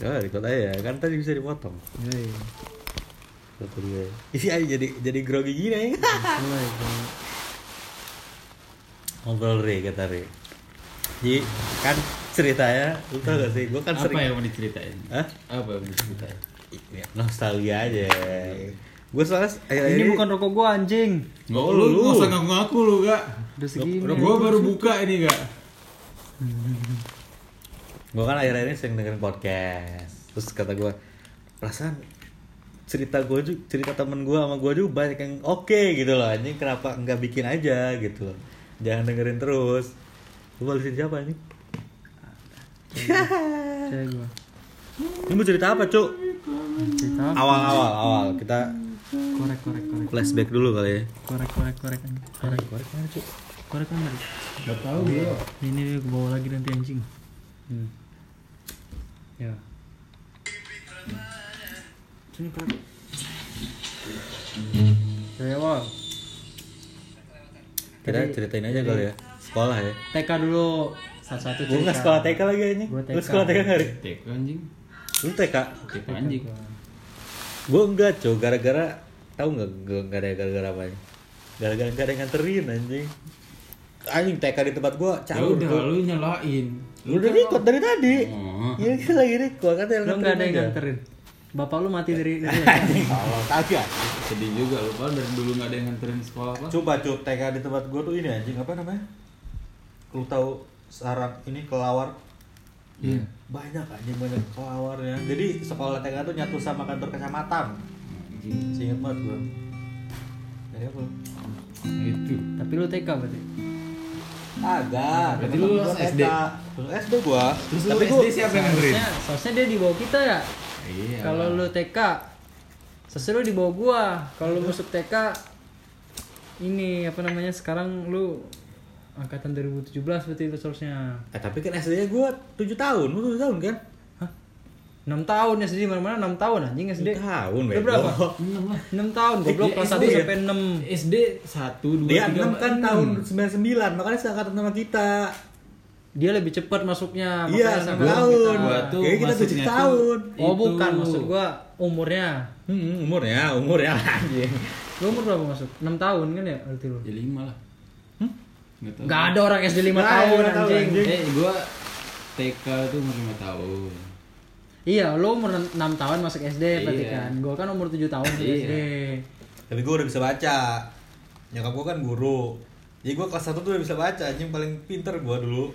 Ya, record aja kan tadi bisa dipotong. Yoi. Satu dua. Isi aja jadi jadi grogi gini ya. Ngobrol re kata re. Jadi kan ceritanya, lu tau gak sih? Gue kan Apa sering. yang mau diceritain? Hah? Apa yang mau diceritain? Ya, nostalgia aja. Gue soalnya akhir-akhir Ini bukan rokok gua anjing. Oh, lu, lu. nggak usah ngaku-ngaku lu, Kak. Udah segini. Gua baru buka ini, Kak. gue kan akhir-akhir ini sering dengerin podcast terus kata gue perasaan cerita gue juga cerita temen gue sama gue juga banyak yang oke gitu loh anjing kenapa nggak bikin aja gitu loh jangan dengerin terus lu balisin siapa ini Cewek ini mau cerita apa cuk Cerita apa? awal awal awal kita Korek, korek, korek. flashback dulu kali ya Korek, korek, korek. Korek, korek mana cuk korek kan tadi. Gak tahu gua. Ini dia ke bawah lagi nanti anjing. Hmm. Ya. sini kan Saya awal. kita ceritain aja kali ya sekolah ya TK dulu. Satu-satu gue nggak sekolah TK lagi lu TK. sekolah TK nggak Ri? TK anjing. lu TK TK anjing. Gue enggak cow, gara-gara tahu nggak gue nggak ada gara-gara apa Gara-gara nggak ada yang nganterin anjing. Anjing TK di tempat gue Ya cabut. udah, tuh. lu nyalain. Lu udah record dari tadi. Oh. Iya kita lagi record kan yang Lu nggak ada yang aja. nganterin. Bapak lu mati dari Anjing kalau kagak. Sedih juga lu, Pak. Dari dulu nggak ada yang nganterin sekolah, Pak. Coba coba TK di tempat gue tuh ini anjing apa namanya? Lu tahu sarang ini kelawar Iya. banyak anjing banyak kelawarnya. Jadi sekolah TK tuh nyatu sama kantor kecamatan. Anjing. Seingat banget gue. Apa? lu? Itu. Tapi lu TK berarti. Agak. Berarti lu SD? Lu SD gua. Terus lu Tapi SD gua siapa yang? Seharusnya, seharusnya dia di bawah kita ya. Iya. Kalau lu TK, sesuai lu di bawah gua. Kalau lu masuk TK, ini apa namanya sekarang lu angkatan 2017 berarti lu seharusnya. Eh tapi kan SD-nya gua 7 tahun, lu 7 tahun kan? Hah? 6 tahun ya SD mana-mana 6 tahun anjing SD. 7 tahun, Lu berapa? Enam lah. 6 tahun, goblok Eh, kelas SD 1 ya? sampai 6. SD 1 2 Dia 3 6 kan tahun 99, makanya seangkatan sama kita. Dia lebih cepat masuknya. Iya, makanya 6 sama tahun. Gua tuh Kayaknya kita 7 masuknya tuh- tahun. Oh bukan, maksud gua umurnya. Hmm, umurnya, umurnya anjing. Lu umur berapa masuk? 6 tahun kan ya berarti lu? Ya 5 lah. Hmm? Enggak tahu. Gak ada orang SD 5 Nggak ada tahun lima tahun, anjing. anjing. Eh, gua TK tuh umur 5 tahun. Iya, lu umur 6 tahun masuk SD berarti Iya. kan. Gua kan umur 7 tahun masuk Iya. SD. Tapi gua udah bisa baca. Nyokap gua kan guru. Jadi gua kelas 1 tuh udah bisa baca, anjing paling pinter gua dulu.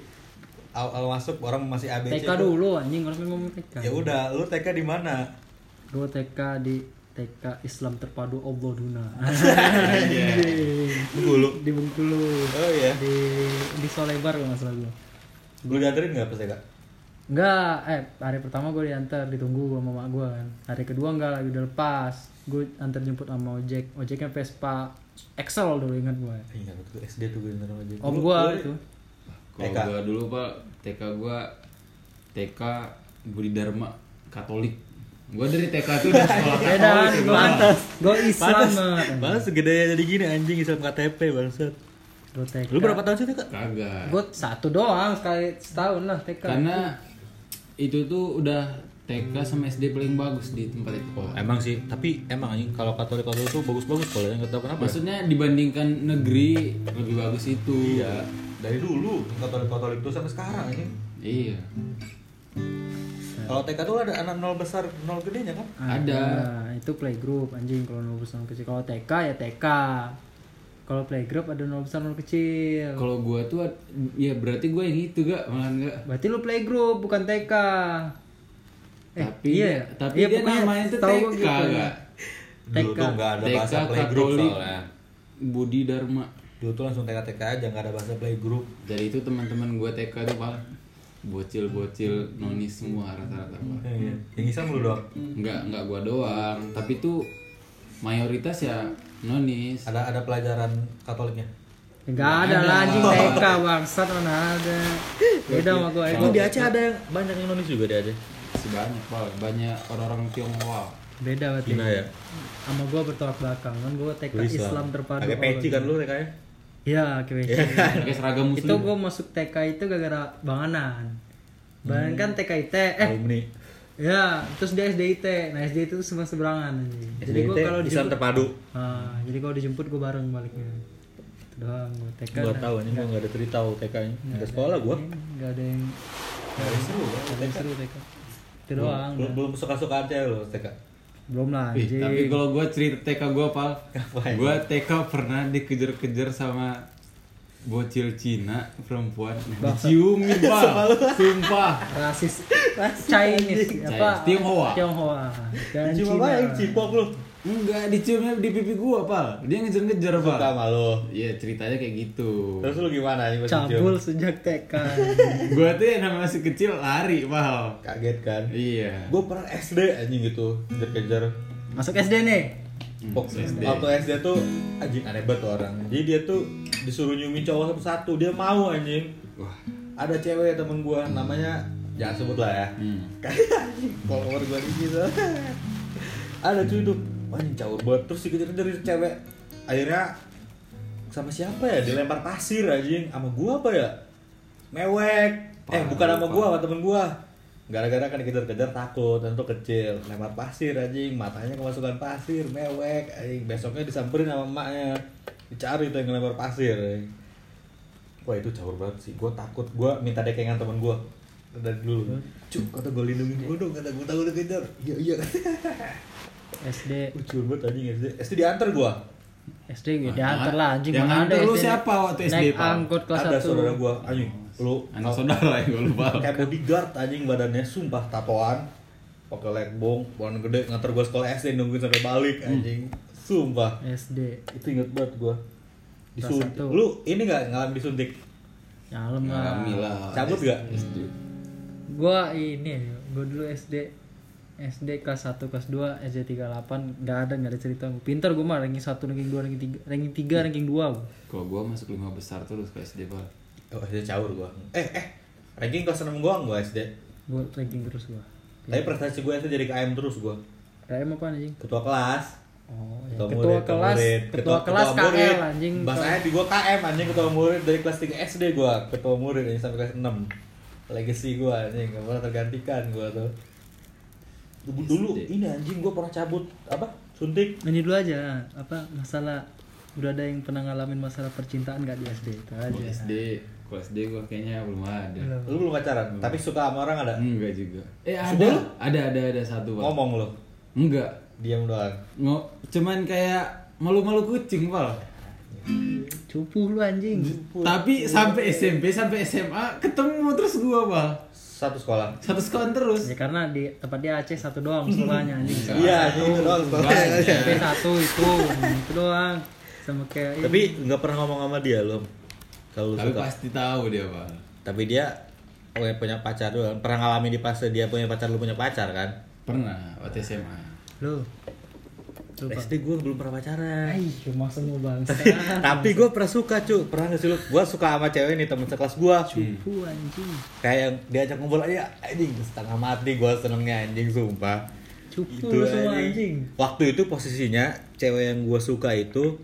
Awal masuk orang masih ABC. TK tuh. dulu anjing harus ngomong TK. Ya udah, lu TK di mana? Gua TK di TK Islam Terpadu Allah Duna. Bengkulu. di Bengkulu. Oh iya. Di di Solebar kalau nggak salah gua. Lu dianterin enggak pas TK? Enggak, eh hari pertama gue diantar, ditunggu sama mama gue kan. Hari kedua enggak lagi udah lepas. Gue antar jemput sama ojek. Ojeknya Vespa Excel dulu ingat gue. Iya, betul SD tuh gue nonton aja. Om Lu- gue lu- itu. Kalau TK. gua dulu, Pak, TK gua TK Budi Dharma Katolik. Gua dari TK tuh udah sekolah Beda Katolik. gue pantas. Gue Islam banget. pantes segede jadi gini anjing Islam KTP bangsat. Gue TK. Lu berapa tahun sih TK? Kagak. Gue satu doang sekali setahun lah TK. Karena itu tuh udah TK sama SD paling bagus di tempat itu. Oh, emang sih, tapi emang anjing kalau Katolik Katolik tuh bagus-bagus kalau enggak tahu kenapa. Maksudnya dibandingkan negeri lebih bagus itu. Iya, dari dulu Katolik Katolik tuh sampai sekarang ini. Iya. Kalau TK tuh ada anak nol besar, nol gedenya kan? Ada. itu playgroup anjing kalau nol besar kecil. Kalau TK ya TK. Kalau playgroup ada nol besar nol kecil. Kalau gua tuh ya berarti gua yang itu gak malah enggak. Berarti lu playgroup bukan TK. Eh, tapi iya ya? tapi Iya, dia pokoknya namanya setahu TK gua gitu. gak? Dulu TK. tuh nggak ada TK bahasa playgroup Katolik soalnya. Budi Dharma. Dulu tuh langsung TK TK aja nggak ada bahasa playgroup. Dari itu teman-teman gua TK tuh paling bocil-bocil nonis semua rata-rata. Iya. Yang Islam lu doang. Enggak, enggak gua doang, tapi tuh mayoritas ya nonis. Ada ada pelajaran Katoliknya. Enggak ada lah anjing TK bangsat mana ada. Beda sama gua. Emang di Aceh ada yang banyak yang nonis juga di Aceh. Masih banyak, Pak. Banyak orang-orang Tionghoa. Beda berarti. Cina ya. Sama gua bertolak belakang kan gua TK Lu Islam, terpadu. Pakai peci kan lu TK nya? Iya, peci. Pakai seragam muslim. itu gua masuk TK itu gara-gara banganan. Banganan kan TK IT eh Alumni. Ya, terus dia SDIT. Nah, SDIT itu semua seberangan anjing. Jadi gua kalau Islam dijemput terpadu. Ah, jadi kalau dijemput gua bareng baliknya. Itu doang gua TK. Gua tahu ini gua enggak ada cerita TK-nya. Nggak Enggak ada sekolah gua. ini, Nggak ada yang Enggak ada seru ya. nggak ada yang seru TK. Itu Belum, doang. belum, suka-suka cewek lo TK. Belum lah anjing. tapi kalau gue cerita TK gue pal, Ngapain? gue TK pernah dikejar-kejar sama bocil Cina perempuan Bangsat. diciumin pal, sumpah. rasis Chinese apa? Tionghoa. Tionghoa. Dan Cuma apa yang cipok lu? Enggak, diciumnya di pipi gua, Pal. Dia ngejar-ngejar, Suka Pal. sama lo. Iya, ceritanya kayak gitu. Terus lu gimana nih pas Cabul sejak TK. Gua tuh yang namanya masih kecil lari, Pal. Kaget kan? Iya. Gue pernah SD anjing gitu, kejar-kejar. Masuk SD nih. Pok, SD. Waktu SD tuh anjing aneh banget orang. Jadi dia tuh disuruh nyumin cowok satu-satu, dia mau anjing. Wah. Ada cewek temen gua namanya jangan sebut lah ya. Hmm. Gua di gitu. Ada cuy tuh, wah anjing cowok banget terus dikejar-kejar itu cewek. Akhirnya sama siapa ya dilempar pasir anjing sama gua apa ya? Mewek. eh bukan sama gua, sama temen gua. Gara-gara kan dikejar-kejar takut, tentu kecil, lempar pasir anjing, matanya kemasukan pasir, mewek, anjing. Besoknya disamperin sama emaknya, dicari tuh yang ngelempar pasir. Wah itu caur banget sih, gue takut, gue minta dekengan temen gue dari dulu. Cuk, kata gue lindungin gue dong, kata gue takut dikejar. Iya iya. SD Gue caur banget anjing SD. SD diantar gue. SD gue diantar lah anjing Yang nganter lu siapa waktu SD, Naik Pak? angkot kelas Ada 1. saudara gue, anjing. Lu Anak saudara yang gua lupa. kayak bodyguard anjing badannya sumpah tatoan pakai legbong pohon gede nganter gue sekolah SD nungguin sampai balik anjing sumpah SD. itu inget banget gue disuntik lu ini nggak ngalamin disuntik Nyalem lah. Ngalami lah. Cabut gak? SD. Gua ini, gua dulu SD SD kelas 1, kelas 2, SD 38 Gak ada, gak ada cerita Pintar gue mah, ranking 1, ranking 2, ranking 3 Ranking 3, ranking 2 gua. Kalau gua masuk lima besar terus ke SD, Pal. oh SD caur gue eh eh ranking kelas 6 gue gue SD Gue ranking terus gua tapi prestasi gue SD jadi KM terus gue RM apa anjing? ketua kelas Oh, ya. ketua, ketua murid, kelas, murid. ketua, kelas KL anjing. bahasanya di gue KM anjing ketua murid dari kelas 3 SD gue ketua murid anjing sampai kelas 6 legacy gue anjing gak pernah tergantikan gue tuh dulu, dulu ini anjing gue pernah cabut apa suntik Ini dulu aja, apa masalah udah ada yang pernah ngalamin masalah percintaan gak di SD itu aja. Kalau SD, kalau SD gua kayaknya belum ada. Belum. lu belum pacaran tapi suka sama orang ada Enggak juga. Eh ada, Sudah? ada ada ada satu, Pal. ngomong lu Enggak. Diam doang Ngo, cuman kayak malu-malu kucing, Pal. Cupu lu anjing. Tapi sampai SMP sampai SMA ketemu terus gua, Pal. satu sekolah Satu sekolah terus. Ya karena di tempat dia Aceh satu doang sekolahnya anjing. iya itu doang sekolahnya. SMP satu itu, itu doang. Sama kayak tapi nggak pernah ngomong sama dia lo kalau lu Tapi suka pasti tahu dia, Pal. tapi dia punya punya pacar dulu pernah ngalamin di fase dia punya pacar lu punya pacar kan Pernah waktu SMA. Lu. Lu. SD gue belum pernah pacaran Ai, cuma semua bangsa. tapi gue pernah suka cu pernah gak sih lu gue suka sama cewek nih temen sekelas gue Cupu anjing. kayak yang diajak ngobrol aja anjing setengah mati gue senengnya anjing sumpah Cupu Itu semua anjing. waktu itu posisinya cewek yang gue suka itu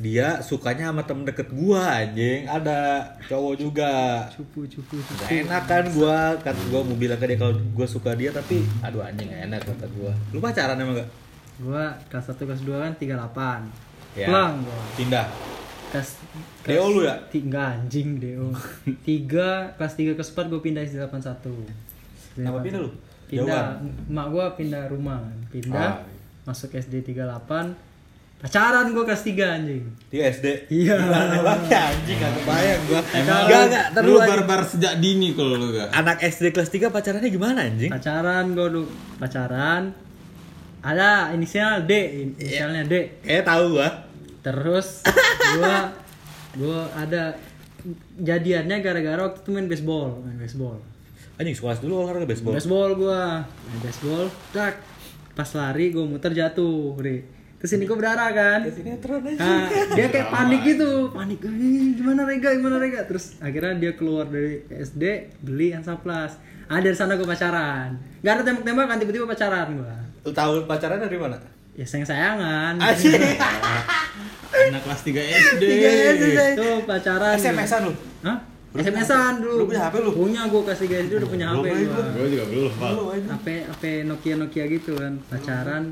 dia sukanya sama temen deket gue anjing ada cowok juga Cupu, cupu, cupu. Gak enak kan gue kan gue mau bilang ke dia kalau gue suka dia tapi aduh anjing gak enak kata gue lu pacaran emang gak Gua kelas 1 kelas 2 kan 38. Ya. Pulang gua. pindah Kelas Deo lu ya Tiga anjing Deo. Tiga kelas 3 kelas 4 gue pindah SD 81. Kenapa pindah lu? Pindah. Mak gua pindah rumah. Pindah. Ah. Masuk SD 38. Pacaran gua kelas 3 anjing. di SD Iya. Ya, anjing gak kebayang gue Emang Gak lu- gak lu barbar sejak dini kalau lu gak. anak SD kelas 3 pacarannya gimana anjing Pacaran gua dulu. Pacaran. Ada inisial D, inisialnya D. kayak tahu gua Terus gua gua ada jadiannya gara-gara waktu itu main baseball, main baseball. anjing sekolah dulu olahraga baseball Baseball gua, main baseball, tak pas lari gua muter jatuh, Ri. Terus ini gua berdarah kan. Nah, dia kayak panik gitu, panik. "Ih, gimana Rega, gimana Rega? Terus akhirnya dia keluar dari SD, beli Hansaplas. Ah dari sana gue pacaran. Gak ada tembak-tembakan, tiba-tiba pacaran gua. lu tahu pacaran dari mana Ya sayang-sayangan. anjing Anak kelas 3 SD. Tiga SD. Itu pacaran. SMS-an lu Hah? SMS-an dulu. Lu punya HP lu? Punya gua kasih guys dia udah punya HP gua. Gue juga belum, Pak. HP HP Nokia Nokia gitu kan. Pacaran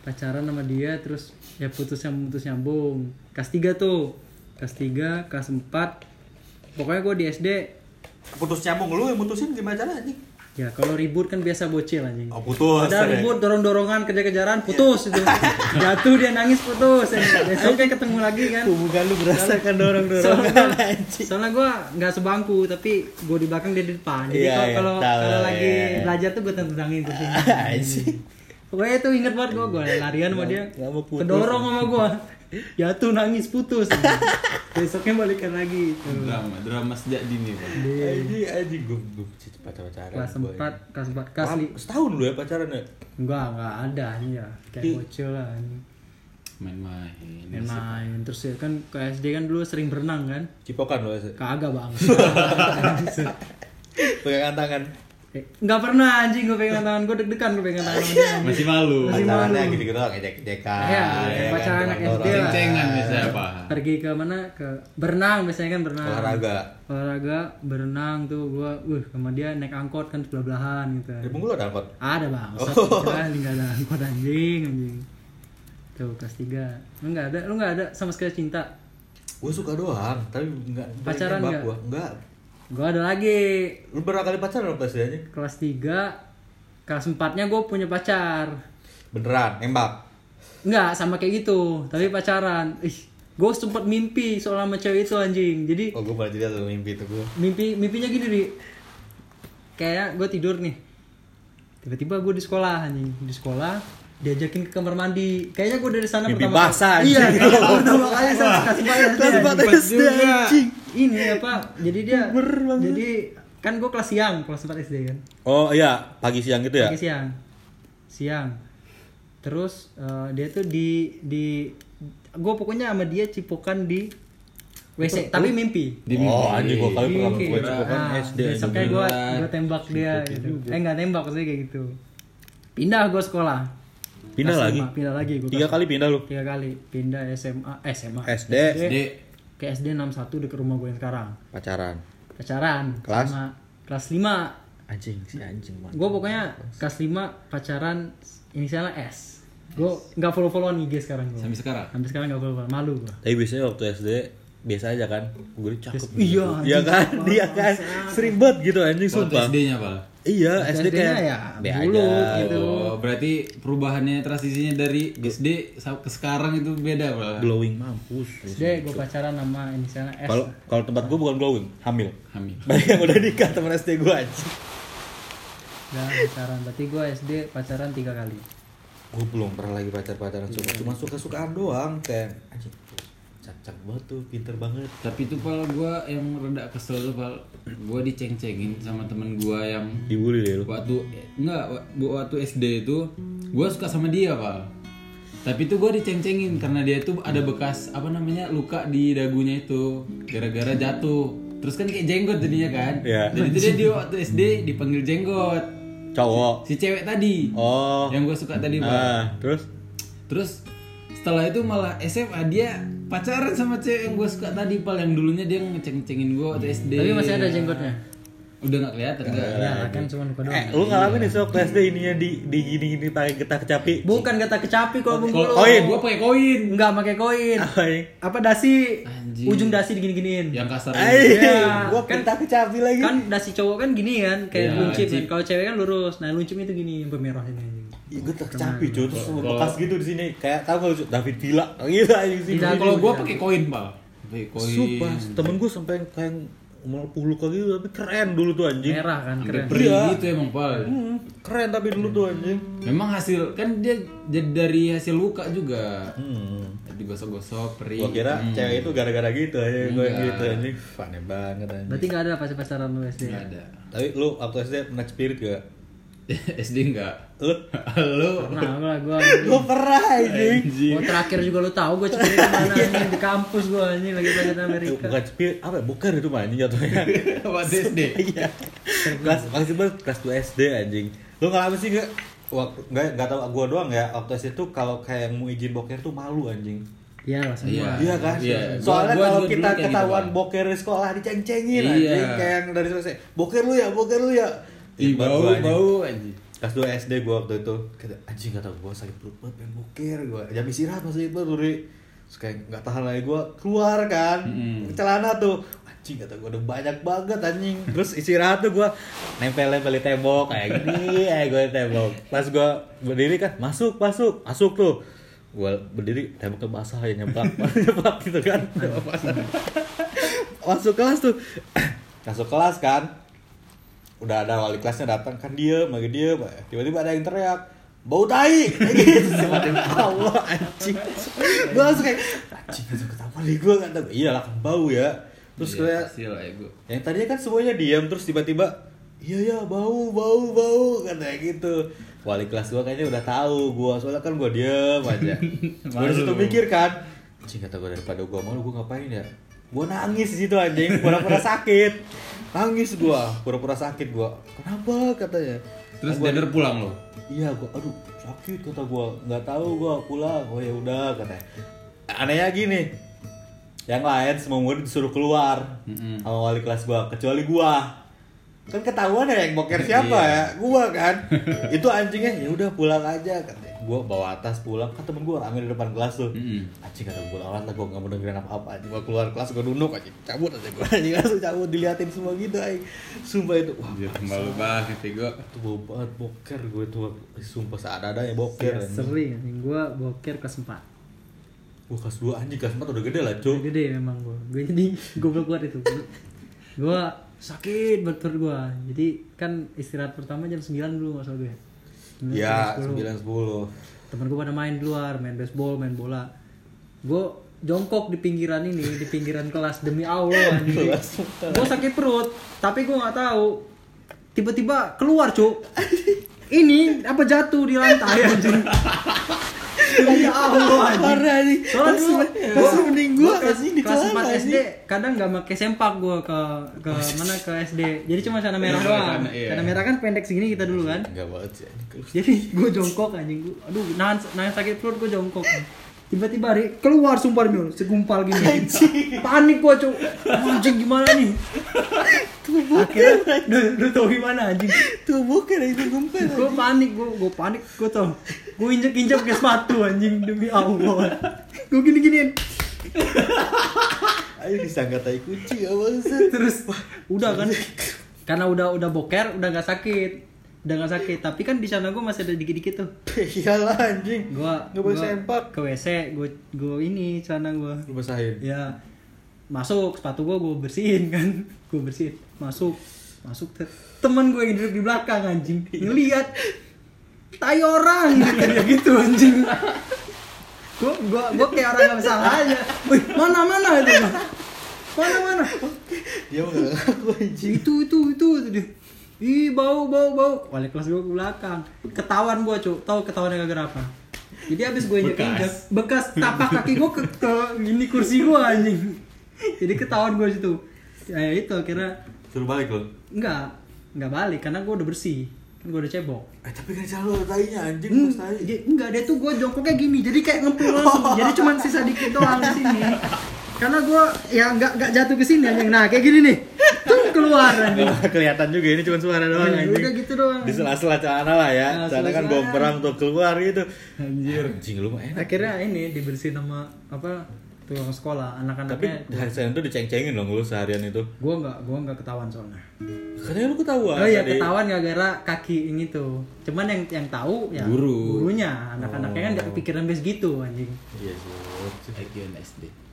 pacaran sama dia terus ya putus yang putus nyambung. Kelas 3 tuh. Kelas 3, kelas 4. Pokoknya gua di SD Putus nyambung lu yang mutusin gimana cara anjing? ya kalau ribut kan biasa bocil anjing. Oh putus. Ada ribut, dorong-dorongan, kejar-kejaran, putus itu. Jatuh dia nangis putus. Besoknya ketemu lagi kan. Bukan lu berasakan dorong-dorongan Soalnya, anjing. soalnya gue nggak sebangku tapi gue di belakang dia di depan. Jadi Iya, kalau iya, kalau tahu, kalau iya, lagi belajar tuh gue tendangin kursinya. Pokoknya itu inget banget gue, gue larian sama dia, nggak mau putus. kedorong sama gue, jatuh nangis putus. Besoknya balikan lagi. Tuh. Drama, drama sejak dini, Pak. Anjing anjing gue gue pacaran. Kelas. 4, kelas 4, kelas Lama- Setahun lu ya pacaran ya? Enggak, enggak ada ya. Kayak bocil lah. anjing. Main-main. Main-main terus ya kan ke SD kan dulu sering berenang kan? Cipokan lu? Kagak bang. Pegangan tangan. Eh, Nggak pernah anjing gue pegang tangan gue deg-degan gue pegang tangan dia. Masih malu. Masih Pacarannya malu. gitu-gitu doang, ejek-ejekan. Iya, ya kan, pacaran anak. SD lah. Ceng-cengan biasanya, Pak. Pergi ke mana? Ke berenang biasanya kan berenang. Olahraga. Olahraga, berenang tuh gua, uh sama dia naik angkot kan sebelah belahan gitu. Di Bengkulu ada angkot? Ada bang, Oh. nggak ada angkot anjing anjing. Tuh kelas 3 Lu nggak ada, lu nggak ada sama sekali cinta. Gue suka doang, tapi enggak Pacaran nggak? gua. Enggak. Gua ada lagi. Lu berapa kali pacaran pas aja? kelas 3 kelas 4 nya gue punya pacar. Beneran, nembak. Enggak sama kayak gitu tapi pacaran. Ih gue sempet mimpi soal sama cewek itu anjing. Jadi Oh, gue malah jadi tuh mimpi tuh gue. mimpi mimpinya gini di kayak gue tidur nih. Tiba-tiba gue di sekolah anjing. Di sekolah diajakin ke kamar mandi. Kayaknya gue dari sana Mimpi pertama basah, iya anjing. pertama kali saya kasih bayar Kelas SD, anjing. ini apa jadi dia jadi kan gue kelas siang kelas 4 SD kan? Oh iya, pagi siang gitu ya? pagi siang. Siang. Terus eh, dia tuh di di gue pokoknya sama dia cipokan di WC tapi mimpi. Di Oh, mimpi. anjing gua kali pernah Mimpi. gue cipokan Nah, SD. besoknya gue gue tembak dia gitu. eh nggak tembak maksudnya kayak gitu. Pindah gue sekolah Pindah Kelas lagi? lima, pindah lagi gue Tiga kali pindah lu? tiga kali pindah SMA eh, SMA SD. SD. ke SD 61 dekat rumah gue yang sekarang Pacaran. pacaran Kelas? sama kelas 5 Anjing, si anjing banget. gue pokoknya kelas 5 pacaran inisialnya S gue nggak follow followan IG sekarang gue Sampai sekarang. sampai sekarang nggak follow followan malu gue Tapi biasanya waktu SD biasa aja kan gue cakep Iya, iya anjing, kan cakep dia kan sering banget gitu anjing Waktu sumpah SD-nya, Pak. Iya SD SD-nya kayak ya, dulu aja. gitu. Oh, berarti perubahannya transisinya dari SD ke sekarang itu beda, Pak. glowing mampus. SD gue pacaran sama inisialnya S. Kalau kalau tempat gue bukan glowing hamil. Hamil. banyak yang udah nikah teman SD gue anjing. Dan pacaran. Berarti gue SD pacaran tiga kali. Gue belum pernah lagi pacar pacaran suka cuma suka sukaan doang kayak anjing cacak banget tuh pinter banget. Tapi itu pal gue yang rada kesel tuh pal. Gue diceng-cengin sama temen gue yang dibully deh lu? Waktu, enggak, wa- waktu SD itu Gue suka sama dia pal. Tapi itu gue diceng-cengin karena dia tuh ada bekas apa namanya luka di dagunya itu. Gara-gara jatuh. Terus kan kayak jenggot jadinya kan? Iya. Jadi itu dia di waktu SD dipanggil jenggot. Cowok? Si cewek tadi. Oh. Yang gue suka tadi pal. Nah terus? Terus setelah itu malah SMA dia pacaran sama cewek yang gue suka tadi pal yang dulunya dia ngeceng-cengin gue waktu SD. tapi masih ada jenggotnya Udah nggak kelihatan nggak? ya kan cuma luka doang eh lu ngalamin nih waktu SD ininya di di gini gini pakai getah kecapi bukan kata kecapi kalau bengkulu Kalau koin, gue pakai koin. Enggak pakai koin. Apa ini? Dasi? Anjing. Ujung dasi digini-giniin. Yang kasar. Ay, Iya, gua kan- getah kecapi lagi Kan dasi cowok kan gini kan, kayak Iya, luncip kan. Kalau cewek kan lurus. Nah, luncip itu gini, yang merah ini. Iya, gue terkecapi cuy, terus Kalau- bekas gitu di sini. Kayak tahu kalau David Villa, gitu aja di sini. Tidak, Kalau gue pakai koin koin. Sumpah, temen gue sampai kayak melepuh luka gitu, tapi keren dulu tuh anjing. Merah kan, keren. perih Iya. gitu emang pal. Hmm, keren tapi dulu tuh anjing. Memang hasil kan dia jadi dari hasil luka juga. Hmm. Digosok-gosok perih. Gua kira Hmm. cewek itu gara-gara gitu aja, gue Enggak. gitu anjing. Aneh banget anjing. Berarti nggak ada pas pacaran lu SD. Nggak ada. Tapi lu waktu SD pernah spirit gak? SD enggak. Lu? Halo. Nah, gua gua pernah anjing. gua terakhir juga lu tahu gua cerita di mana anjing di kampus gua anjing lagi belajar di Amerika. Bukan spirit, apa ya? Bukan itu mah anjing jatuhnya. Waktu SD. Iya. kelas maksudnya kelas 2 SD anjing. Lu ngalamin sih gak? Waktu nggak nggak tahu gua doang ya waktu SD tuh kalau kayak mau izin boker tuh malu anjing. Iya lah semua. Iya. Iya kan? Iya. Soalnya Gua- gua kalau kita kayak ketahuan gitu, boker di sekolah diceng-cengin Iya. anjing kayak yang dari selesai. Boker lu ya, boker lu ya. Ih, Hebat bau gua, bau anjing. Kelas 2 SD gua waktu itu kata anjing kata gua sakit perut banget pengen boker gua. Jam istirahat masih itu Duri. Terus kayak nggak tahan lagi gua keluar kan. Mm-mm. Celana tuh. Anjing kata gua udah banyak banget anjing. Terus istirahat tuh gua nempel-nempel di tembok kayak gini eh gua di tembok. Pas gua berdiri kan masuk masuk masuk tuh. Gua berdiri temboknya basah ya nyeplak nyeplak gitu kan. masuk kelas tuh. masuk kelas kan udah ada wali kelasnya datang kan dia lagi dia tiba-tiba ada yang teriak bau tai! Kayak gitu. Tiba-tiba Allah anjing. Gue langsung kayak anjing itu kenapa nih gue kan bau ya. Terus Iya, kayak ya yang tadinya kan semuanya diam terus tiba-tiba iya ya bau bau bau katanya gitu. Wali kelas gua kayaknya udah tahu gua soalnya kan gua diem aja. Gua di situ Malu. mikir kan anjing kata gua daripada gua malu gua ngapain ya? Gua nangis di situ anjing pura-pura sakit nangis gua pura-pura sakit gua. Kenapa? Katanya. Terus Gua- Deder pulang loh. iya gua aduh sakit kata gua. Nggak tahu gua pulang. Oh ya udah katanya. Anehnya gini yang lain semua murid disuruh keluar Mm-mm. sama wali kelas gua kecuali gua kan ketahuan ya yang boker siapa Iya. ya? Gua kan. Itu anjingnya ya udah pulang aja katanya. Gua bawa tas pulang. Kan temen gua rame di depan kelas tuh. Mm-mm. anjing kata gua alat lah gua nggak mau dengerin apa apa anjing gua keluar kelas gua duduk anjing. Cabut aja gua. Anjing langsung cabut diliatin semua gitu anjing. Sumpah itu wah Anjir, malu banget ya gua. itu bau banget boker gue tuh sumpah seadanya ya boker Ya, sering anjing. Gua boker kelas 4. Wah kelas 2 anjing. Kelas 4 udah gede lah cuk. Gede memang gua. Gue jadi goblok banget itu. Gua sakit banget perut gua. Jadi kan istirahat pertama jam 9 dulu nggak salah gue. Ya 9, 9 10 Temen gue pada main di luar, main baseball, main bola. Gue jongkok di pinggiran ini, di pinggiran kelas demi Allah. Gue sakit perut, tapi gue nggak tahu. Tiba-tiba keluar, Cuk. Ini apa jatuh di lantai anjing. Demi Allah anjing. Parah anjing Soalnya dulu Masih- mending gua kelas, anjing di kelas 4 SD kadang nggak pakai sempak gua ke ke mana ke SD. Jadi cuma celana merah Iya, doang. celana, iya. Merah kan pendek segini kita dulu kan. Enggak banget sih Jadi gue jongkok anjing gua. Aduh, nahan nahan sakit perut gue jongkok. Tiba-tiba Ri, keluar sumpah demi segumpal gini. Panik gua, Cuk. Anjing gimana nih? Akhirnya lu, lu tau gimana anjing? Tuh boker itu gumpet Gue panik, gue gue panik, gue tau. Gue injek-injek ke sepatu anjing demi Allah. Gue gini-giniin. Ayo disangka tai kucing ya maksud Terus udah kan karena udah udah boker udah nggak sakit udah nggak sakit tapi kan di sana gue masih ada dikit-dikit tuh. Iyalah anjing. Gua Nggak boleh sempak. ke WC gue gue ini celana gue Lu basahin. Ya masuk sepatu gue gue bersihin kan. Gue bersihin masuk masuk te- temen gue yang duduk di belakang anjing. Ngeliat tai orang. Gitu ya gitu anjing. Gue gue gue kayak orang nggak salah aja Wih, mana mana itu mana mana? Dia mah gak ngaku anjing. Itu itu itu itu dia ih bau bau bau. Wali kelas gue ke belakang. Ketahuan gue cuk. Tahu ketahuan gara apa. Jadi abis gue injek injek bekas tapak kaki gue ke, ke gini kursi gue anjing. Jadi ketahuan gue situ. Ya itu akhirnya Suruh balik lo enggak. Enggak balik karena gue udah bersih. Kan gue udah cebok. Eh tapi kan selalu ada tainya anjing Hmm, tai enggak dia tuh gue jongkoknya gini. Jadi kayak ngempul langsung. Jadi cuman sisa dikit doang di sini karena gue ya nggak nggak jatuh ke sini anjing. Nah kayak gini nih. Tuh keluar kelihatan juga ini cuma suara doang Ya, anjing. udah gitu doang. Di sela-sela celana lah ya. Nah, Celana kan gombrang tuh keluar gitu. Anjir. Anjing lu mah enak. Akhirnya ini dibersihin sama apa tukang sekolah Tapi anak-anaknya. Hari Senin tuh diceng-cengin loh lu seharian itu. Gue nggak gue nggak ketahuan soalnya. Katanya lu ketahuan oh iya ketahuan gara-gara kaki yang itu. Cuman yang yang tahu ya Guru. gurunya. Anak-anaknya kan nggak kepikiran bes gitu anjing. Iya sih. SD.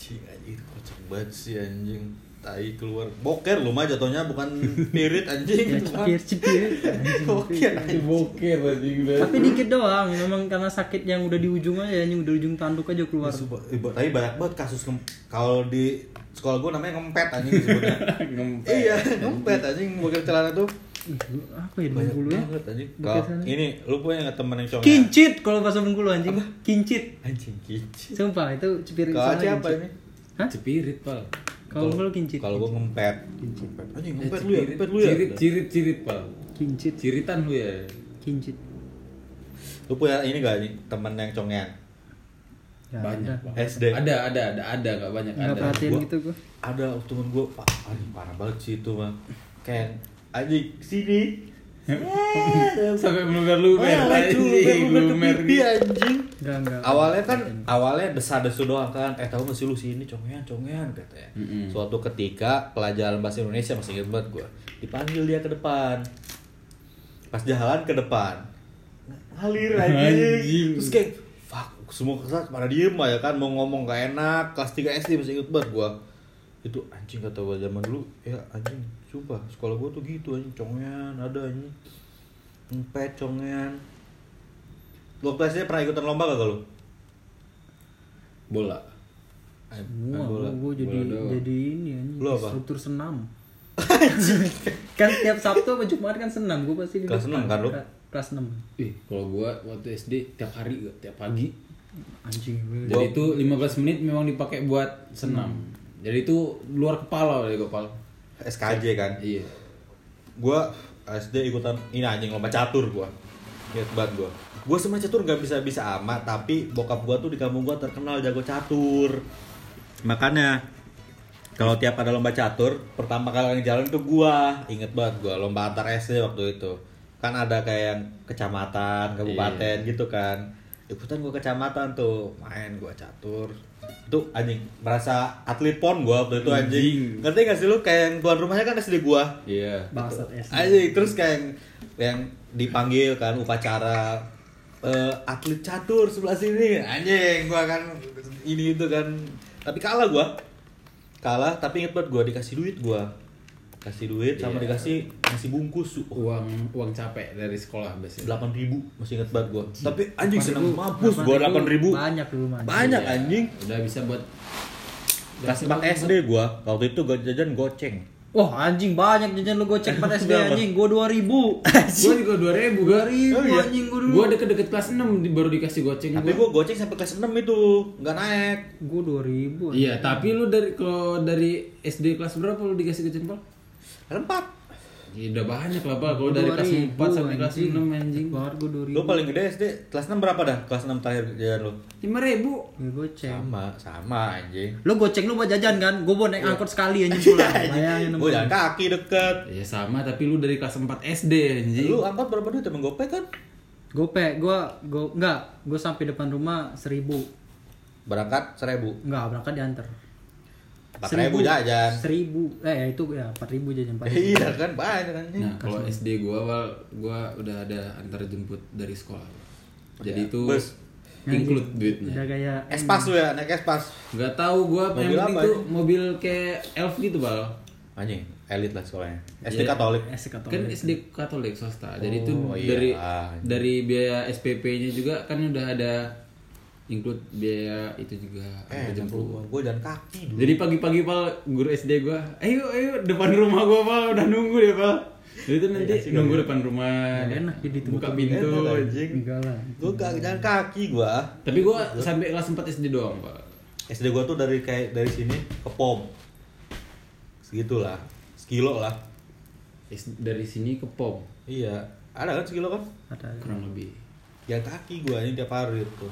Anjing anjing. Itu kocak banget sih anjing. Tai keluar. Boker lu mah jatuhnya bukan pirit anjing. Ya cipir cipir Anjing, Boker cipir. Boker anjing tapi dikit doang memang karena sakit yang udah di ujung aja yang udah di ujung tanduk aja keluar. Eh, Tapi banyak banget kasus Kalau di sekolah gue namanya ngempet anjing disebutnya. Ngempet. Iya ngempet anjing. Boker celana tuh Apa ya Banyak dulu ya banget ini lu punya nggak temen yang cowok kincit kalau bahasa Bengkulu anjing kincit Anjing kicik sumpah itu cipir Kalau Aceh apa kincit. ini? Hah? Cepirit, Pal. kalau lu kincit Kalau gue ngempet Ngempet. Anjing Eh, ngempet lu ya cepirit. Ngempet lu ya Cirit, cirit, cirit, Pal. kincit Ciritan lu ya. kincit Lu punya ini gak nih temen yang congean? Nggak banyak ada. SD. ada ada ada ada nggak banyak nggak ada perhatiin Gua- gitu gue ada temen gue pak anjing parah banget sih itu mah kayak anjing sini sampai meluber luber Oh, lumer ke pipi, anjing. Nggak awalnya kan awalnya desa-desu doang kan. Eh tahu gak sih lu sini congean congean katanya Mm-mm. suatu ketika pelajaran bahasa Indonesia masih inget banget gue dipanggil dia ke depan. Pas jalan ke depan. Ngalir anjing Anjing. terus kayak fuck semua kelas pada diem aja kan. Mau ngomong gak enak. Kelas 3 SD masih inget banget gue itu anjing kata gue zaman dulu ya anjing sumpah sekolah gue tuh gitu anjing congean ada anjing empet congean Lu waktu SD pernah ikutan lomba gak lu? bola Wah, bola. gue jadi Bola jadi ini anjing Lu apa? struktur senam. kan tiap Sabtu sama Jumat kan senam, gue pasti di Kelas enam kan lu? Ke- Kelas 6. Ih, kalau gua waktu SD tiap hari tiap pagi Anjing gue. jadi itu 15 menit memang dipakai buat senam jadi itu luar kepala oleh kepala SKJ kan? iya Gua SD ikutan ini anjing lomba catur gua. Ingat banget gua. Gua sama catur gak bisa-bisa amat, tapi bokap gua tuh di kampung gua terkenal jago catur. Makanya kalau tiap ada lomba catur, pertama kali yang jalan tuh gua. Inget banget gua lomba antar SD waktu itu. Kan ada kayak yang kecamatan, kabupaten gitu kan. Ikutan gua kecamatan tuh, main gua catur. Itu anjing merasa atlet pon gua waktu itu anjing. Anjing. Ngerti gak sih lu kayak yang tuan rumahnya kan SD gua. iya Bangsat SD. Anjing terus kayak yang, yang dipanggil kan upacara eh, atlet catur sebelah sini anjing gua kan ini itu kan tapi kalah gua kalah tapi inget banget gua dikasih duit gua kasih duit sama Iya. dikasih nasi bungkus. Uang uang capek dari sekolah biasanya. Delapan ribu masih inget banget gua. Tapi anjing 8.000, seneng mampus gua delapan ribu Banyak dulu mah. banyak Iya, anjing. Udah bisa buat kelas 4 SD gua. Waktu itu gua jajan goceng. Wah anjing banyak jajan lu gocek 4 SD anjing, gue 2000 gua juga 2000 gua 2000 Oh, iya? anjing gue dulu. Gua deket-deket kelas 6 di- baru dikasih goceng tapi gua. goceng sampai kelas 6 itu. Nggak naik. Gue 2000 iya tapi lu dari kalau dari SD kelas berapa lu dikasih goceng pal kelas 4 Ya, udah banyak lah pak kalau dari kelas 4 sampai kelas 6 anjing. Banget gue 2000 Lu paling gede SD. Kelas 6 berapa dah? Kelas 6 terakhir jajan lu? 5000 Ya goceng. Sama, sama anjing. Lu goceng lu buat jajan kan? Gue mau naik angkot sekali anjing pulang. Bayangin Gue jalan kaki deket. ya sama tapi lu dari kelas 4 SD anjing. Lu angkot berapa duit? Emang gopay kan? Gope, gue gue enggak, gue sampai depan rumah 1000 Berangkat 1000. Enggak, berangkat diantar 4000 jajan. 1000 eh ya itu ya 4000 jajan Pak. Iya kan banyak anjing. Nah, kalau SD gua awal gua udah ada antar jemput dari sekolah. Jadi itu Bus. include Udah duitnya. kayak Espas lu ya, naik espas. Gak tahu gua Mobil yang penting apa tuh mobil kayak elf gitu, Bal. Anjing, elit lah sekolahnya. SD Iya. Katolik. SD Katolik. Kan SD Katolik swasta. Jadi itu Oh, iya. dari dari biaya SPP-nya juga kan udah ada include biaya itu juga Eh, jemput. jemput. Gue jalan kaki dulu. Jadi pagi-pagi pal guru SD gua, ayo ayo depan rumah gua pal udah nunggu deh pal. Jadi itu nanti nunggu depan rumah, Nggak enak, jadi buka pintu. Enggak lah. Gue jalan kaki gua. Tapi gua sampai kelas 4 SD doang pak. SD gua tuh dari kayak dari sini ke pom. Segitulah. Sekilo lah. S- Dari sini ke pom Iya. Ada kan sekilo kan? Ada. kurang lebih. Jalan kaki gua ini tiap hari tuh.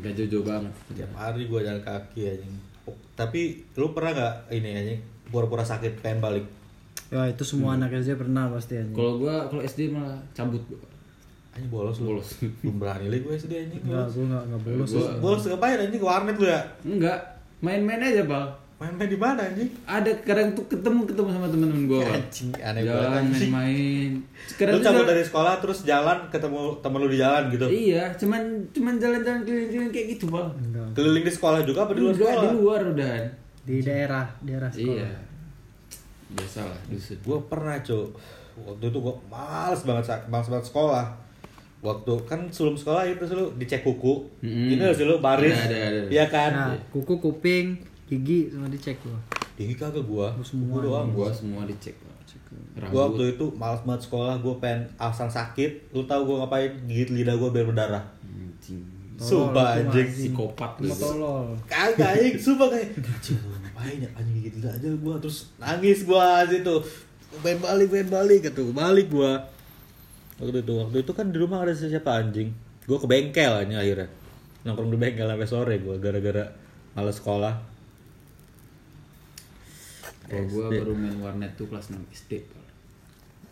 Gak jauh-jauh banget. Tiap hari gua jalan kaki anjing. Oh, tapi lu pernah gak ini anjing pura-pura sakit pengen balik? Ya itu semua anak SD pernah pasti anjing. Kalau gua kalau SD malah cabut gua. Anjing bolos lu. Bolos. Belum berani lagi gua SD anjing. Enggak, Bolos. gue enggak enggak bolos. Gua- Bolos ngapain anjing ke warnet lu ya? Enggak, main-main aja pak. Main-main di mana anjing? Ada kadang tuh ketemu ketemu sama temen-temen gua. Anjing, aneh Jalan banget, anjing. main-main. Kadang Lu cabut jalan- dari sekolah terus jalan ketemu temen lu di jalan gitu. Iya, cuman cuman jalan-jalan keliling-keliling kayak gitu bang. Enggak. Keliling di sekolah juga apa di luar Enggak, sekolah? di luar udah. Di daerah, daerah sekolah. Iya. Biasalah dusun. Gue pernah cuk Waktu itu gue males banget males banget sekolah Waktu kan sebelum sekolah itu selalu dicek kuku Mm-mm. Ini harus dulu baris Ada, ada, ada. Iya kan Nah, kuku, kuping, gigi semua dicek gua. Tinggi kagak gue semua Gue doang. Gua semua dicek. Rambut. waktu itu males banget sekolah Gue pengen alasan sakit. Lu tahu gue ngapain? Gigit lidah gue biar berdarah. Anjing. Sumpah anjing. Psikopat lu. Tolol. Kagak anjing. Sumpah kayak Anjing gua ngapain ya? Anjing gigit lidah aja gue Terus nangis gue situ. Pengen balik pengen balik gitu. Balik gue Waktu itu Waktu itu kan di rumah ada siapa anjing. Gue ke bengkel anjing akhirnya. Nongkrong di bengkel sampai sore gue gara-gara males sekolah Kalau gua baru main warnet tuh kelas 6 SD.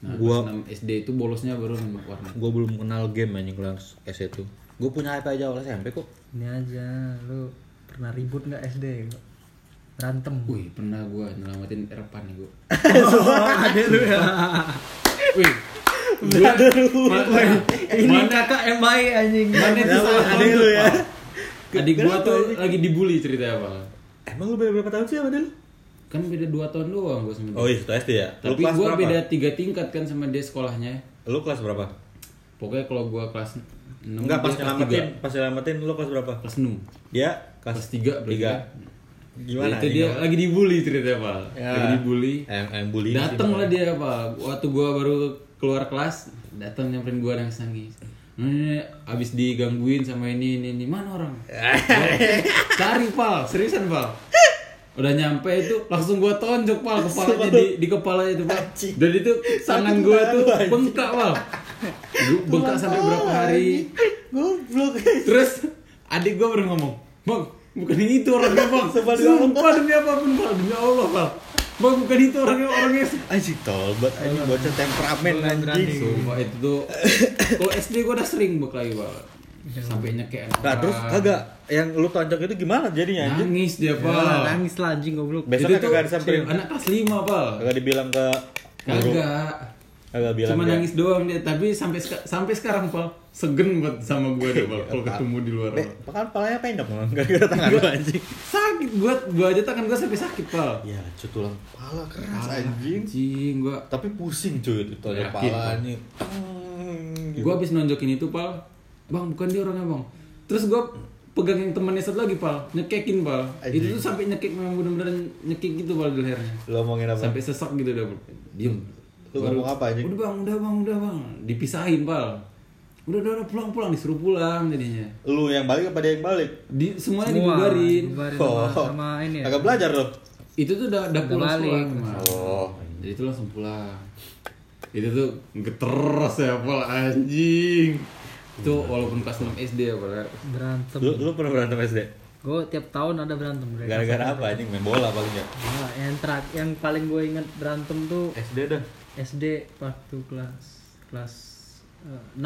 Nah, Gua- kelas 6 SD itu bolosnya baru main warnet. gue belum kenal game anjing kelas S itu gue punya HP aja awal SMP kok Ini aja, lu pernah ribut nggak SD? Berantem. Wih, pernah gua nyelamatin Erpan nih gua. ada lu ya. Wih. Gua Ini kakak yang baik anjing. mana itu salah Ada lu ya. Adik gua tuh lagi dibully ceritanya apa? emang lu berapa tahun sih sama dia lu Kan beda 2 tahun doang gua sama dia. oh iya satu SD ya lu Tapi berapa beda 3 tingkat kan sama dia sekolahnya. lu kelas berapa Pokoknya kalau gua kelas 6 enggak pas nyelamatin tiga. pas nyelamatin lu kelas berapa Kelas 6. dia kelas Kelas 3 berarti. tiga kan? gimana itu dia lagi dibully ceritanya pak Ya. lagi dibully yang yang bully Bang. lah dia pak waktu gua baru keluar kelas datang nyamperin gua nangis nangis ini abis digangguin sama ini ini ini mana orang cari pal seriusan pal udah nyampe itu langsung gua tonjok pal kepalanya di di kepala itu pal dan itu tangan gua tuh bengkak pal Gua bengkak sampai berapa hari goblok Terus adik gue baru ngomong, Bang, bukan itu orangnya bang. Sumpah demi apa pun bang, demi Allah bang. Bang bukan itu orangnya orangnya. anjing tolbat anjing bocah temperamen anjing Sumpah itu tuh. Kalau SD gue udah sering berkelahi bang. Sampai nyekek nah terus kagak yang lu tonjok itu gimana jadinya anjing Nangis dia Ya, pak. nangis lah anjing goblok. besoknya Itu tuh kagak disamperin anak kelas 5 pak. kagak dibilang ke Kagak. kagak bilang Cuma dia. nangis doang dia, tapi sampai sampai sekarang pak segen buat sama gue deh pak kalau ketemu di luar. Be, kan palanya pendek memang gara-gara tangan lu anjing Sakit buat gue aja tangan gue sampai sakit pak. ya cutulang pala keras anjing Anjing gue tapi pusing cuy itu tonjok Yakin, palanya gue habis nonjokin itu pal bang bukan dia orangnya bang. Terus gue pegang yang temannya satu lagi pal. Nyekekin pal. Itu tuh sampai nyekek memang bener-bener nyekek gitu pal di lehernya. Lo ngomongin apa? Sampai sesak gitu udah diem. Lu ngomong apa, anjing? udah bang udah bang udah bang. Dipisahin pal. Udah udah, udah pulang pulang disuruh pulang jadinya. Lu yang balik apa dia yang balik? Di semuanya Semua dibubarin. dibubarin sama, sama ini ya. agak belajar lo itu tuh udah udah pulang kemarin. oh. Jadi itu langsung pulang. Itu tuh geteros ya pal. Anjing itu walaupun kelas 6 SD ya pal Berantem. lu lu pernah berantem SD Gue tiap tahun ada berantem. gara-gara apa anjing? Main bola paling ya? Nah, yang terak, yang paling gue inget berantem tuh SD dah. SD waktu kelas kelas eh, 6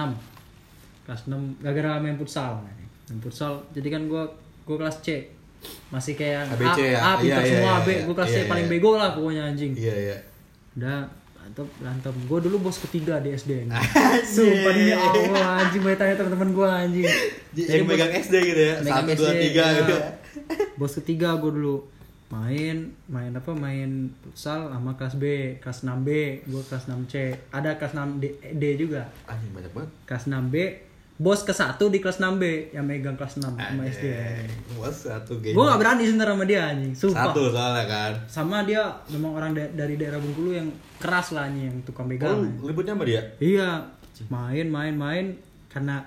kelas 6 gara-gara main futsal main futsal jadi kan gue gue kelas C. Masih kayak ABC ya? A, A pintar Iya, iya, semua iya, B iya. gue kelas C Iya, paling iya. bego lah pokoknya anjing. Iya iya. Udah berantem berantem. Gue dulu bos ketiga di SD ini sumpah demi Allah anjing. Banyak tanya teman-teman gue anjing. Yang megang SD gitu ya? Satu dua tiga ya. gitu ya? Bos ketiga gue dulu main main apa? Main futsal sama kelas B kelas 6 B gue kelas 6 C. Ada kelas 6 D, D juga. Anjing banyak banget. Kelas 6 B bos ke satu di kelas 6 B yang megang kelas 6 sama SD bos satu game. Gue gak berani sebenernya sama dia anjing. Sumpah. Satu soalnya kan. Sama dia memang orang da- dari daerah Bengkulu yang keras lah anjing yang tukang oh pegang lu ributnya sama dia? Iya. Main main main. Karena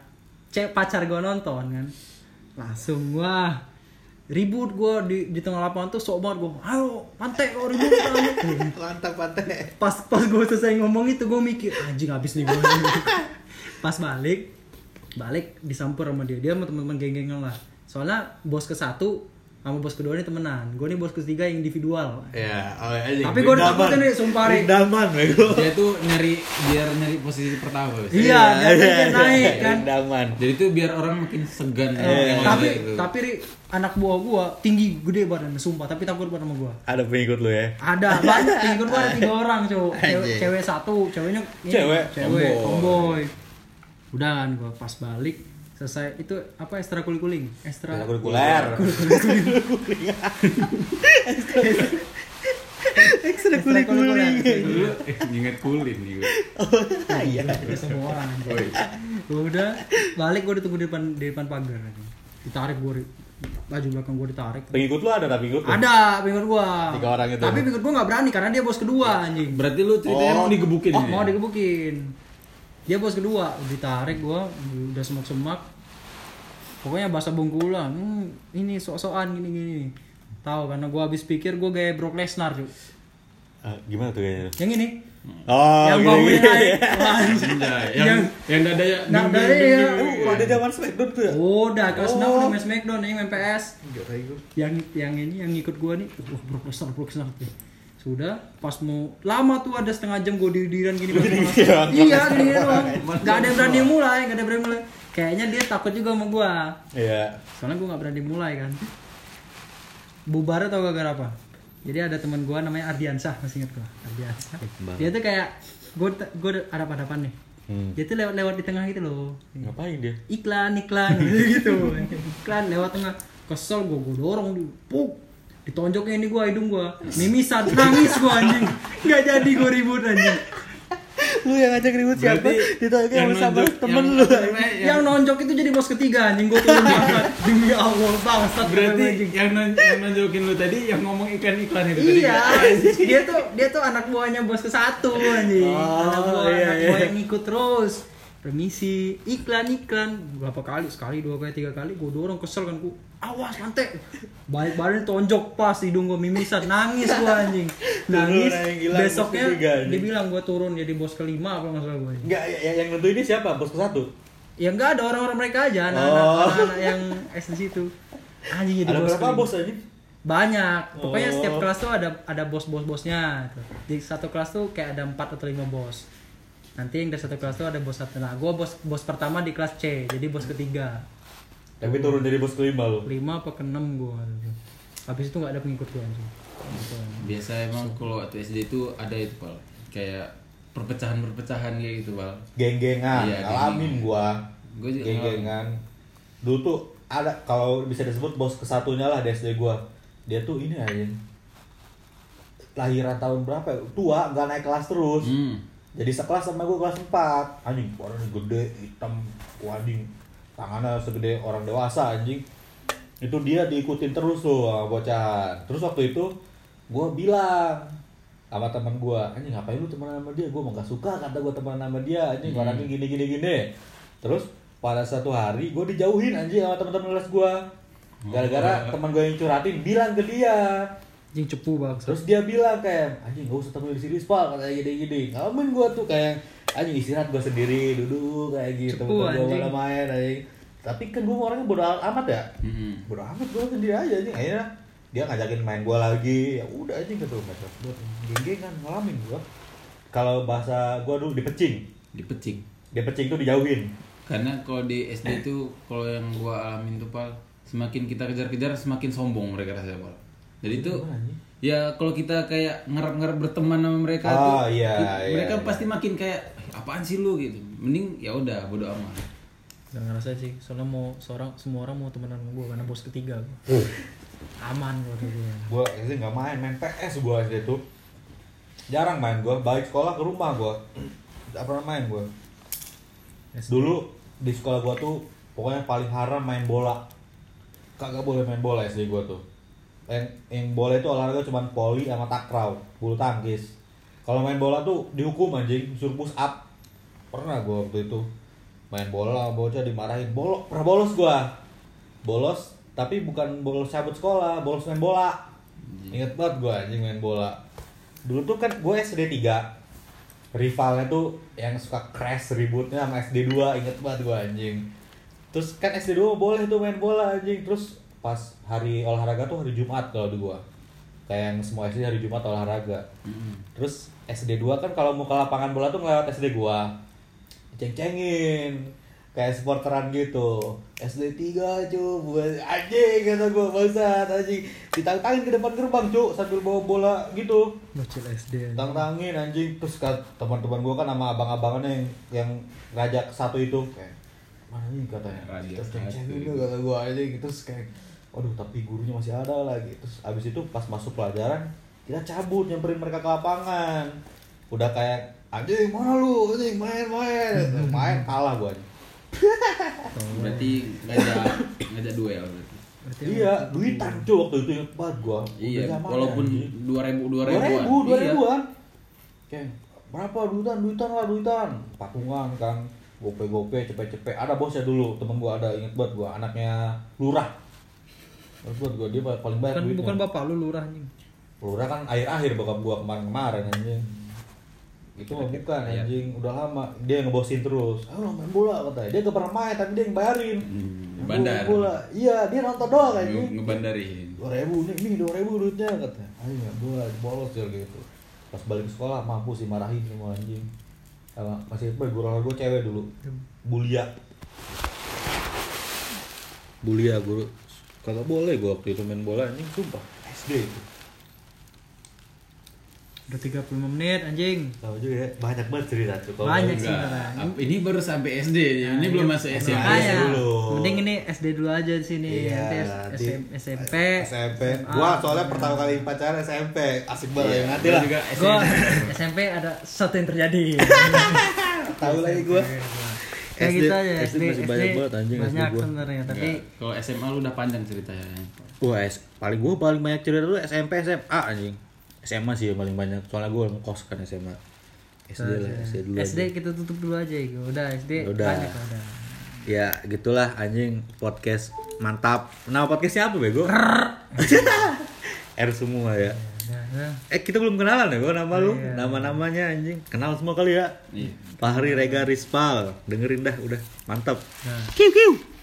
cek pacar gue nonton kan. Langsung wah. Ribut gue di di tengah lapangan tuh sok banget gue ayo pantai kau ribut anjing." mantap pantai. Pas pas gue selesai ngomong itu gue mikir anjing habis nih gue pas balik balik disampur sama dia. Dia sama teman-teman geng-gengan lah. Soalnya bos ke satu sama bos kedua ini temenan. Gue nih bos ketiga yang individual. Ya oh, anjing Tapi gua ditakutin nih, sumpah, Ri. daman bego. Dia tuh nyari biar nyari posisi pertama iya dia dia naik kan. Daman jadi tuh biar orang makin segan yang tapi gitu. tapi Ri, anak buah gua tinggi gede badannya sumpah. Tapi takut banget sama gua. Ada pengikut lu ya? Ada banyak pengikut gua ada tiga orang cowok. Cewek, satu ceweknya ini, Cewek? cewek Tomboy. tomboy udah kan gua pas balik selesai. Itu apa ekstra kuling kuling ekstra Ekstrakurikuler. ekstra kuling kuling dulu eh, inget kulin nih gue iya. Semua orang. Anjing. udah balik gua ditunggu di depan di depan pagar ditarik gua Ri. baju belakang gua ditarik. Pengikut lu ada tak pengikut lu? Ada pengikut gua. Tiga orang itu. tapi pengikut gua nggak berani karena dia bos kedua anjing. Berarti lu ceritanya Oh. mau digebukin oh, ya? mau digebukin dia bos kedua ditarik gua udah semak semak pokoknya bahasa bungkulan hmm, ini sok-sokan gini gini tahu karena gua habis pikir gua kayak Brock Lesnar cuy Ah, gimana tuh kayaknya yang ini Oh, yang gini, bangunnya gini. naik. Anjay, yang yang dada ya. Nggak ding, ada ding, ya. Oh, ada zaman Smackdown tuh ya? Udah, kelas Oh. 6 udah main Smackdown ini main PS. Enggak tahu. Yang yang ini yang ngikut gua nih, wah Brock Lesnar, Brock Lesnar. Sudah, pas mau lama tuh ada setengah jam gua diriran gini mau- Iya, Iya, gini doang. Gak ada yang berani mulai, gak ada berani mulai. Kayaknya dia takut juga sama gua. Iya. Soalnya gua gak berani mulai kan. Bubar tau gak gara apa? Jadi ada teman gua namanya Ardiansah, masih inget gua. Ardiansah. Dia tuh kayak gua gua ada hadapan nih. Hmm. Dia tuh lewat-lewat di tengah gitu loh. Ngapain dia? iklan iklan gitu iklan lewat tengah kesel gue gue dorong di puk ditonjoknya ini gue hidung gue mimisan nangis gue anjing. Nggak jadi gue ribut anjing. Lu yang ngajak ribut siapa? Yang sama nonjok- temen yang- lu. yang- yang nonjok itu jadi bos ketiga anjing. Gue turun banget demi allah bangsat. Berarti yang non yang nunjukin lu tadi yang ngomong iklan-iklan itu tadi. iya dia tuh dia tuh anak buahnya bos ke satu anjing. Oh, anak buah iya, anak iya. buah yang ngikut terus remisi. Iklan iklan. Berapa kali? Sekali dua kali tiga kali. Gue dorong kesel kan gue awas lantai baik badan tonjok pas hidung gue mimisan. Nangis gue anjing. Nangis. Turun, besoknya dia bilang gue turun jadi bos kelima apa nggak salah gue Enggak, yang, yang nentuin ini siapa? Bos ke satu? ya enggak ada orang-orang mereka aja. Anak-anak Oh. anak-anak yang es di situ. Anjing jadi Ada bos berapa kelima. bos aja? banyak. Pokoknya Oh. setiap kelas tuh ada ada bos bos bosnya gitu. di satu kelas tuh kayak ada empat atau lima bos nanti yang dari satu kelas tuh ada bos satu nah gue bos bos pertama di kelas C jadi bos ketiga Tapi turun dari bos kelima lu. lima apa ke enam gue habis itu nggak ada pengikut gue anjing. Biasa emang kalau waktu SD itu ada itu pal kayak perpecahan-perpecahan kayak gitu pal. Geng-gengan, Iya, geng-gengan. gua. Gua juga Geng-gengan. Dulu tuh ada kalau bisa disebut bos kesatunya lah di SD gua. Dia tuh ini aja. Lahiran tahun berapa ya? Tua, nggak naik kelas terus. Hmm. Jadi sekelas sama gue kelas 4 Anjing, warnanya gede, hitam, wading. Tangannya segede orang dewasa anjing. Itu dia diikutin terus tuh sama bocah. Terus waktu itu gue bilang sama teman gue Anjing ngapain lu temenan sama dia? Gue mau gak suka kata gue temenan sama dia. Anjing orangnya gini gini gini. Terus pada satu hari gue dijauhin anjing sama teman-teman kelas gue Gara-gara teman gue yang curhatin bilang ke dia anjing cepu bang Terus dia bilang kayak anjing gak usah tampil di sini spal katanya gini-gini. Ngalamin gua tuh kayak anjing istirahat gua sendiri duduk kayak gitu. Cepu, gua malah main anjing. Tapi kan gua orangnya bodo amat ya. Hmm. Bodo amat gua sendiri aja anjing. Akhirnya dia ngajakin main gua lagi. Ya udah anjing gitu macam buat geng-gengan ngalamin gua. Kalau bahasa gua dulu dipecing. Dipecing. Dipecing tuh dijauhin. Karena kalau di SD itu kalau yang gua alamin tuh pal semakin kita kejar-kejar semakin sombong mereka rasanya pal. Jadi itu ya kalau kita kayak ngarep-ngarep berteman sama mereka Oh, tuh iya, iya, mereka iya. pasti makin kayak "Eh, apaan sih lu gitu. Mending ya udah bodo amat. Gak ngerasa sih, soalnya mau seorang semua orang mau temenan sama gue karena bos ketiga gue. Aman gue kayak gue. Gua SD nggak main, main PS gua SD tuh. Jarang main gua, balik sekolah ke rumah gua. Gak pernah main gua. Dulu di sekolah gua tuh pokoknya paling haram main bola. Kagak boleh main bola SD gua tuh. Yang, yang bola itu olahraga cuma poli sama takraw, bulu tangkis. Kalau main bola tuh dihukum anjing, suruh push up. Pernah gua waktu itu main bola, bocah dimarahin. Bolo, pernah bolos gua. Bolos, tapi bukan bolos cabut sekolah, bolos main bola. Ingat banget gua anjing main bola. Dulu tuh kan gue SD 3 rivalnya tuh yang suka crash ributnya sama SD 2 inget banget gue anjing terus kan SD 2 boleh tuh main bola anjing terus pas hari olahraga tuh hari Jumat kalau di gua. Kayak yang semua SD hari Jumat olahraga. Hmm. terus SD 2 kan kalau mau ke lapangan bola tuh ngelewat SD gua. Ceng-cengin kayak supporteran gitu. SD 3 cu buat anjing kata gua bangsat anjing. Ditantangin ke depan gerbang cu sambil bawa bola gitu. Bocil SD. tantangin anjing. Terus kan teman-teman gua kan sama abang-abangannya yang yang ngajak satu itu kayak mana nih katanya. Raja terus ceng-cengin kata gua anjing. Terus kayak waduh tapi gurunya masih ada lagi. Terus abis itu pas masuk pelajaran kita cabut nyamperin mereka ke lapangan. Udah kayak anjing mana lu? Anjing main main. Main kalah gua. Anjing Berarti ngajak ngajak duel berarti. Berarti iya duitan cuy waktu itu inget banget gua. Iya, walaupun dua ribu dua dua ribuan. ribu dua Iya. ribuan kayak berapa? Duitan duitan lah duitan. Patungan kan gope gope cepet cepet ada bosnya dulu temen gua ada inget banget gua anaknya lurah inget banget gua dia paling banyak bukan duitnya. bukan bapak lu lurah anjing. lurah kan akhir akhir bokap gua kemarin kemarin anjing itu mah bukan anjing. Udah lama dia yang ngebosin terus. Ayo lo main bola katanya dia. Gak pernah main tapi dia yang bayarin. Hmm, Main bandar. bola. Iya dia nonton doang anjing. ngebandarin. Dua ribu nih nih dua ribu duitnya katanya ayo main bola bolos dia gitu. Pas balik ke sekolah mampu sih marahin semua anjing. Sama masih apa guru gue cewek dulu. Bulia. Bulia guru kagak boleh gue waktu itu main bola anjing sumpah SD itu Udah 35 menit anjing. tahu juga ya banyak banget cerita tuh kalau Banyak sih. Ini baru sampai SD nih. Ini belum masuk SMP. Makanya, dulu. mending ini SD dulu aja di sini. Iya, Nanti nanti SM, SMP. SMP. SMA. Gua soalnya pertama kali pacaran SMP, asik banget. Iya, Nanti gua lah. juga SMP. SMP ada sesuatu yang terjadi. Tahu lagi gua. Kayak SD gitu aja SD SD, masih banyak banget anjing SD banyak gua. sebenarnya tapi Enggak, Kalau SMA lu udah panjang ceritanya. Wah, S- paling gua paling banyak cerita dulu SMP, SMA anjing. SMA sih yang paling banyak. Soalnya gua ngekos kan SMA. SD lah, SD dulu. SD aja. kita tutup dulu aja ya. Udah SD Udah. banyak udah. Ya, gitulah anjing podcast mantap. Nama podcastnya apa bego? R semua ya. Eh kita belum kenalan ya, gua nama lu, nama-namanya anjing. Kenal semua kali ya. Iya. Fahri Rega Rispal, dengerin dah udah mantap. Nah. Kiu kiu.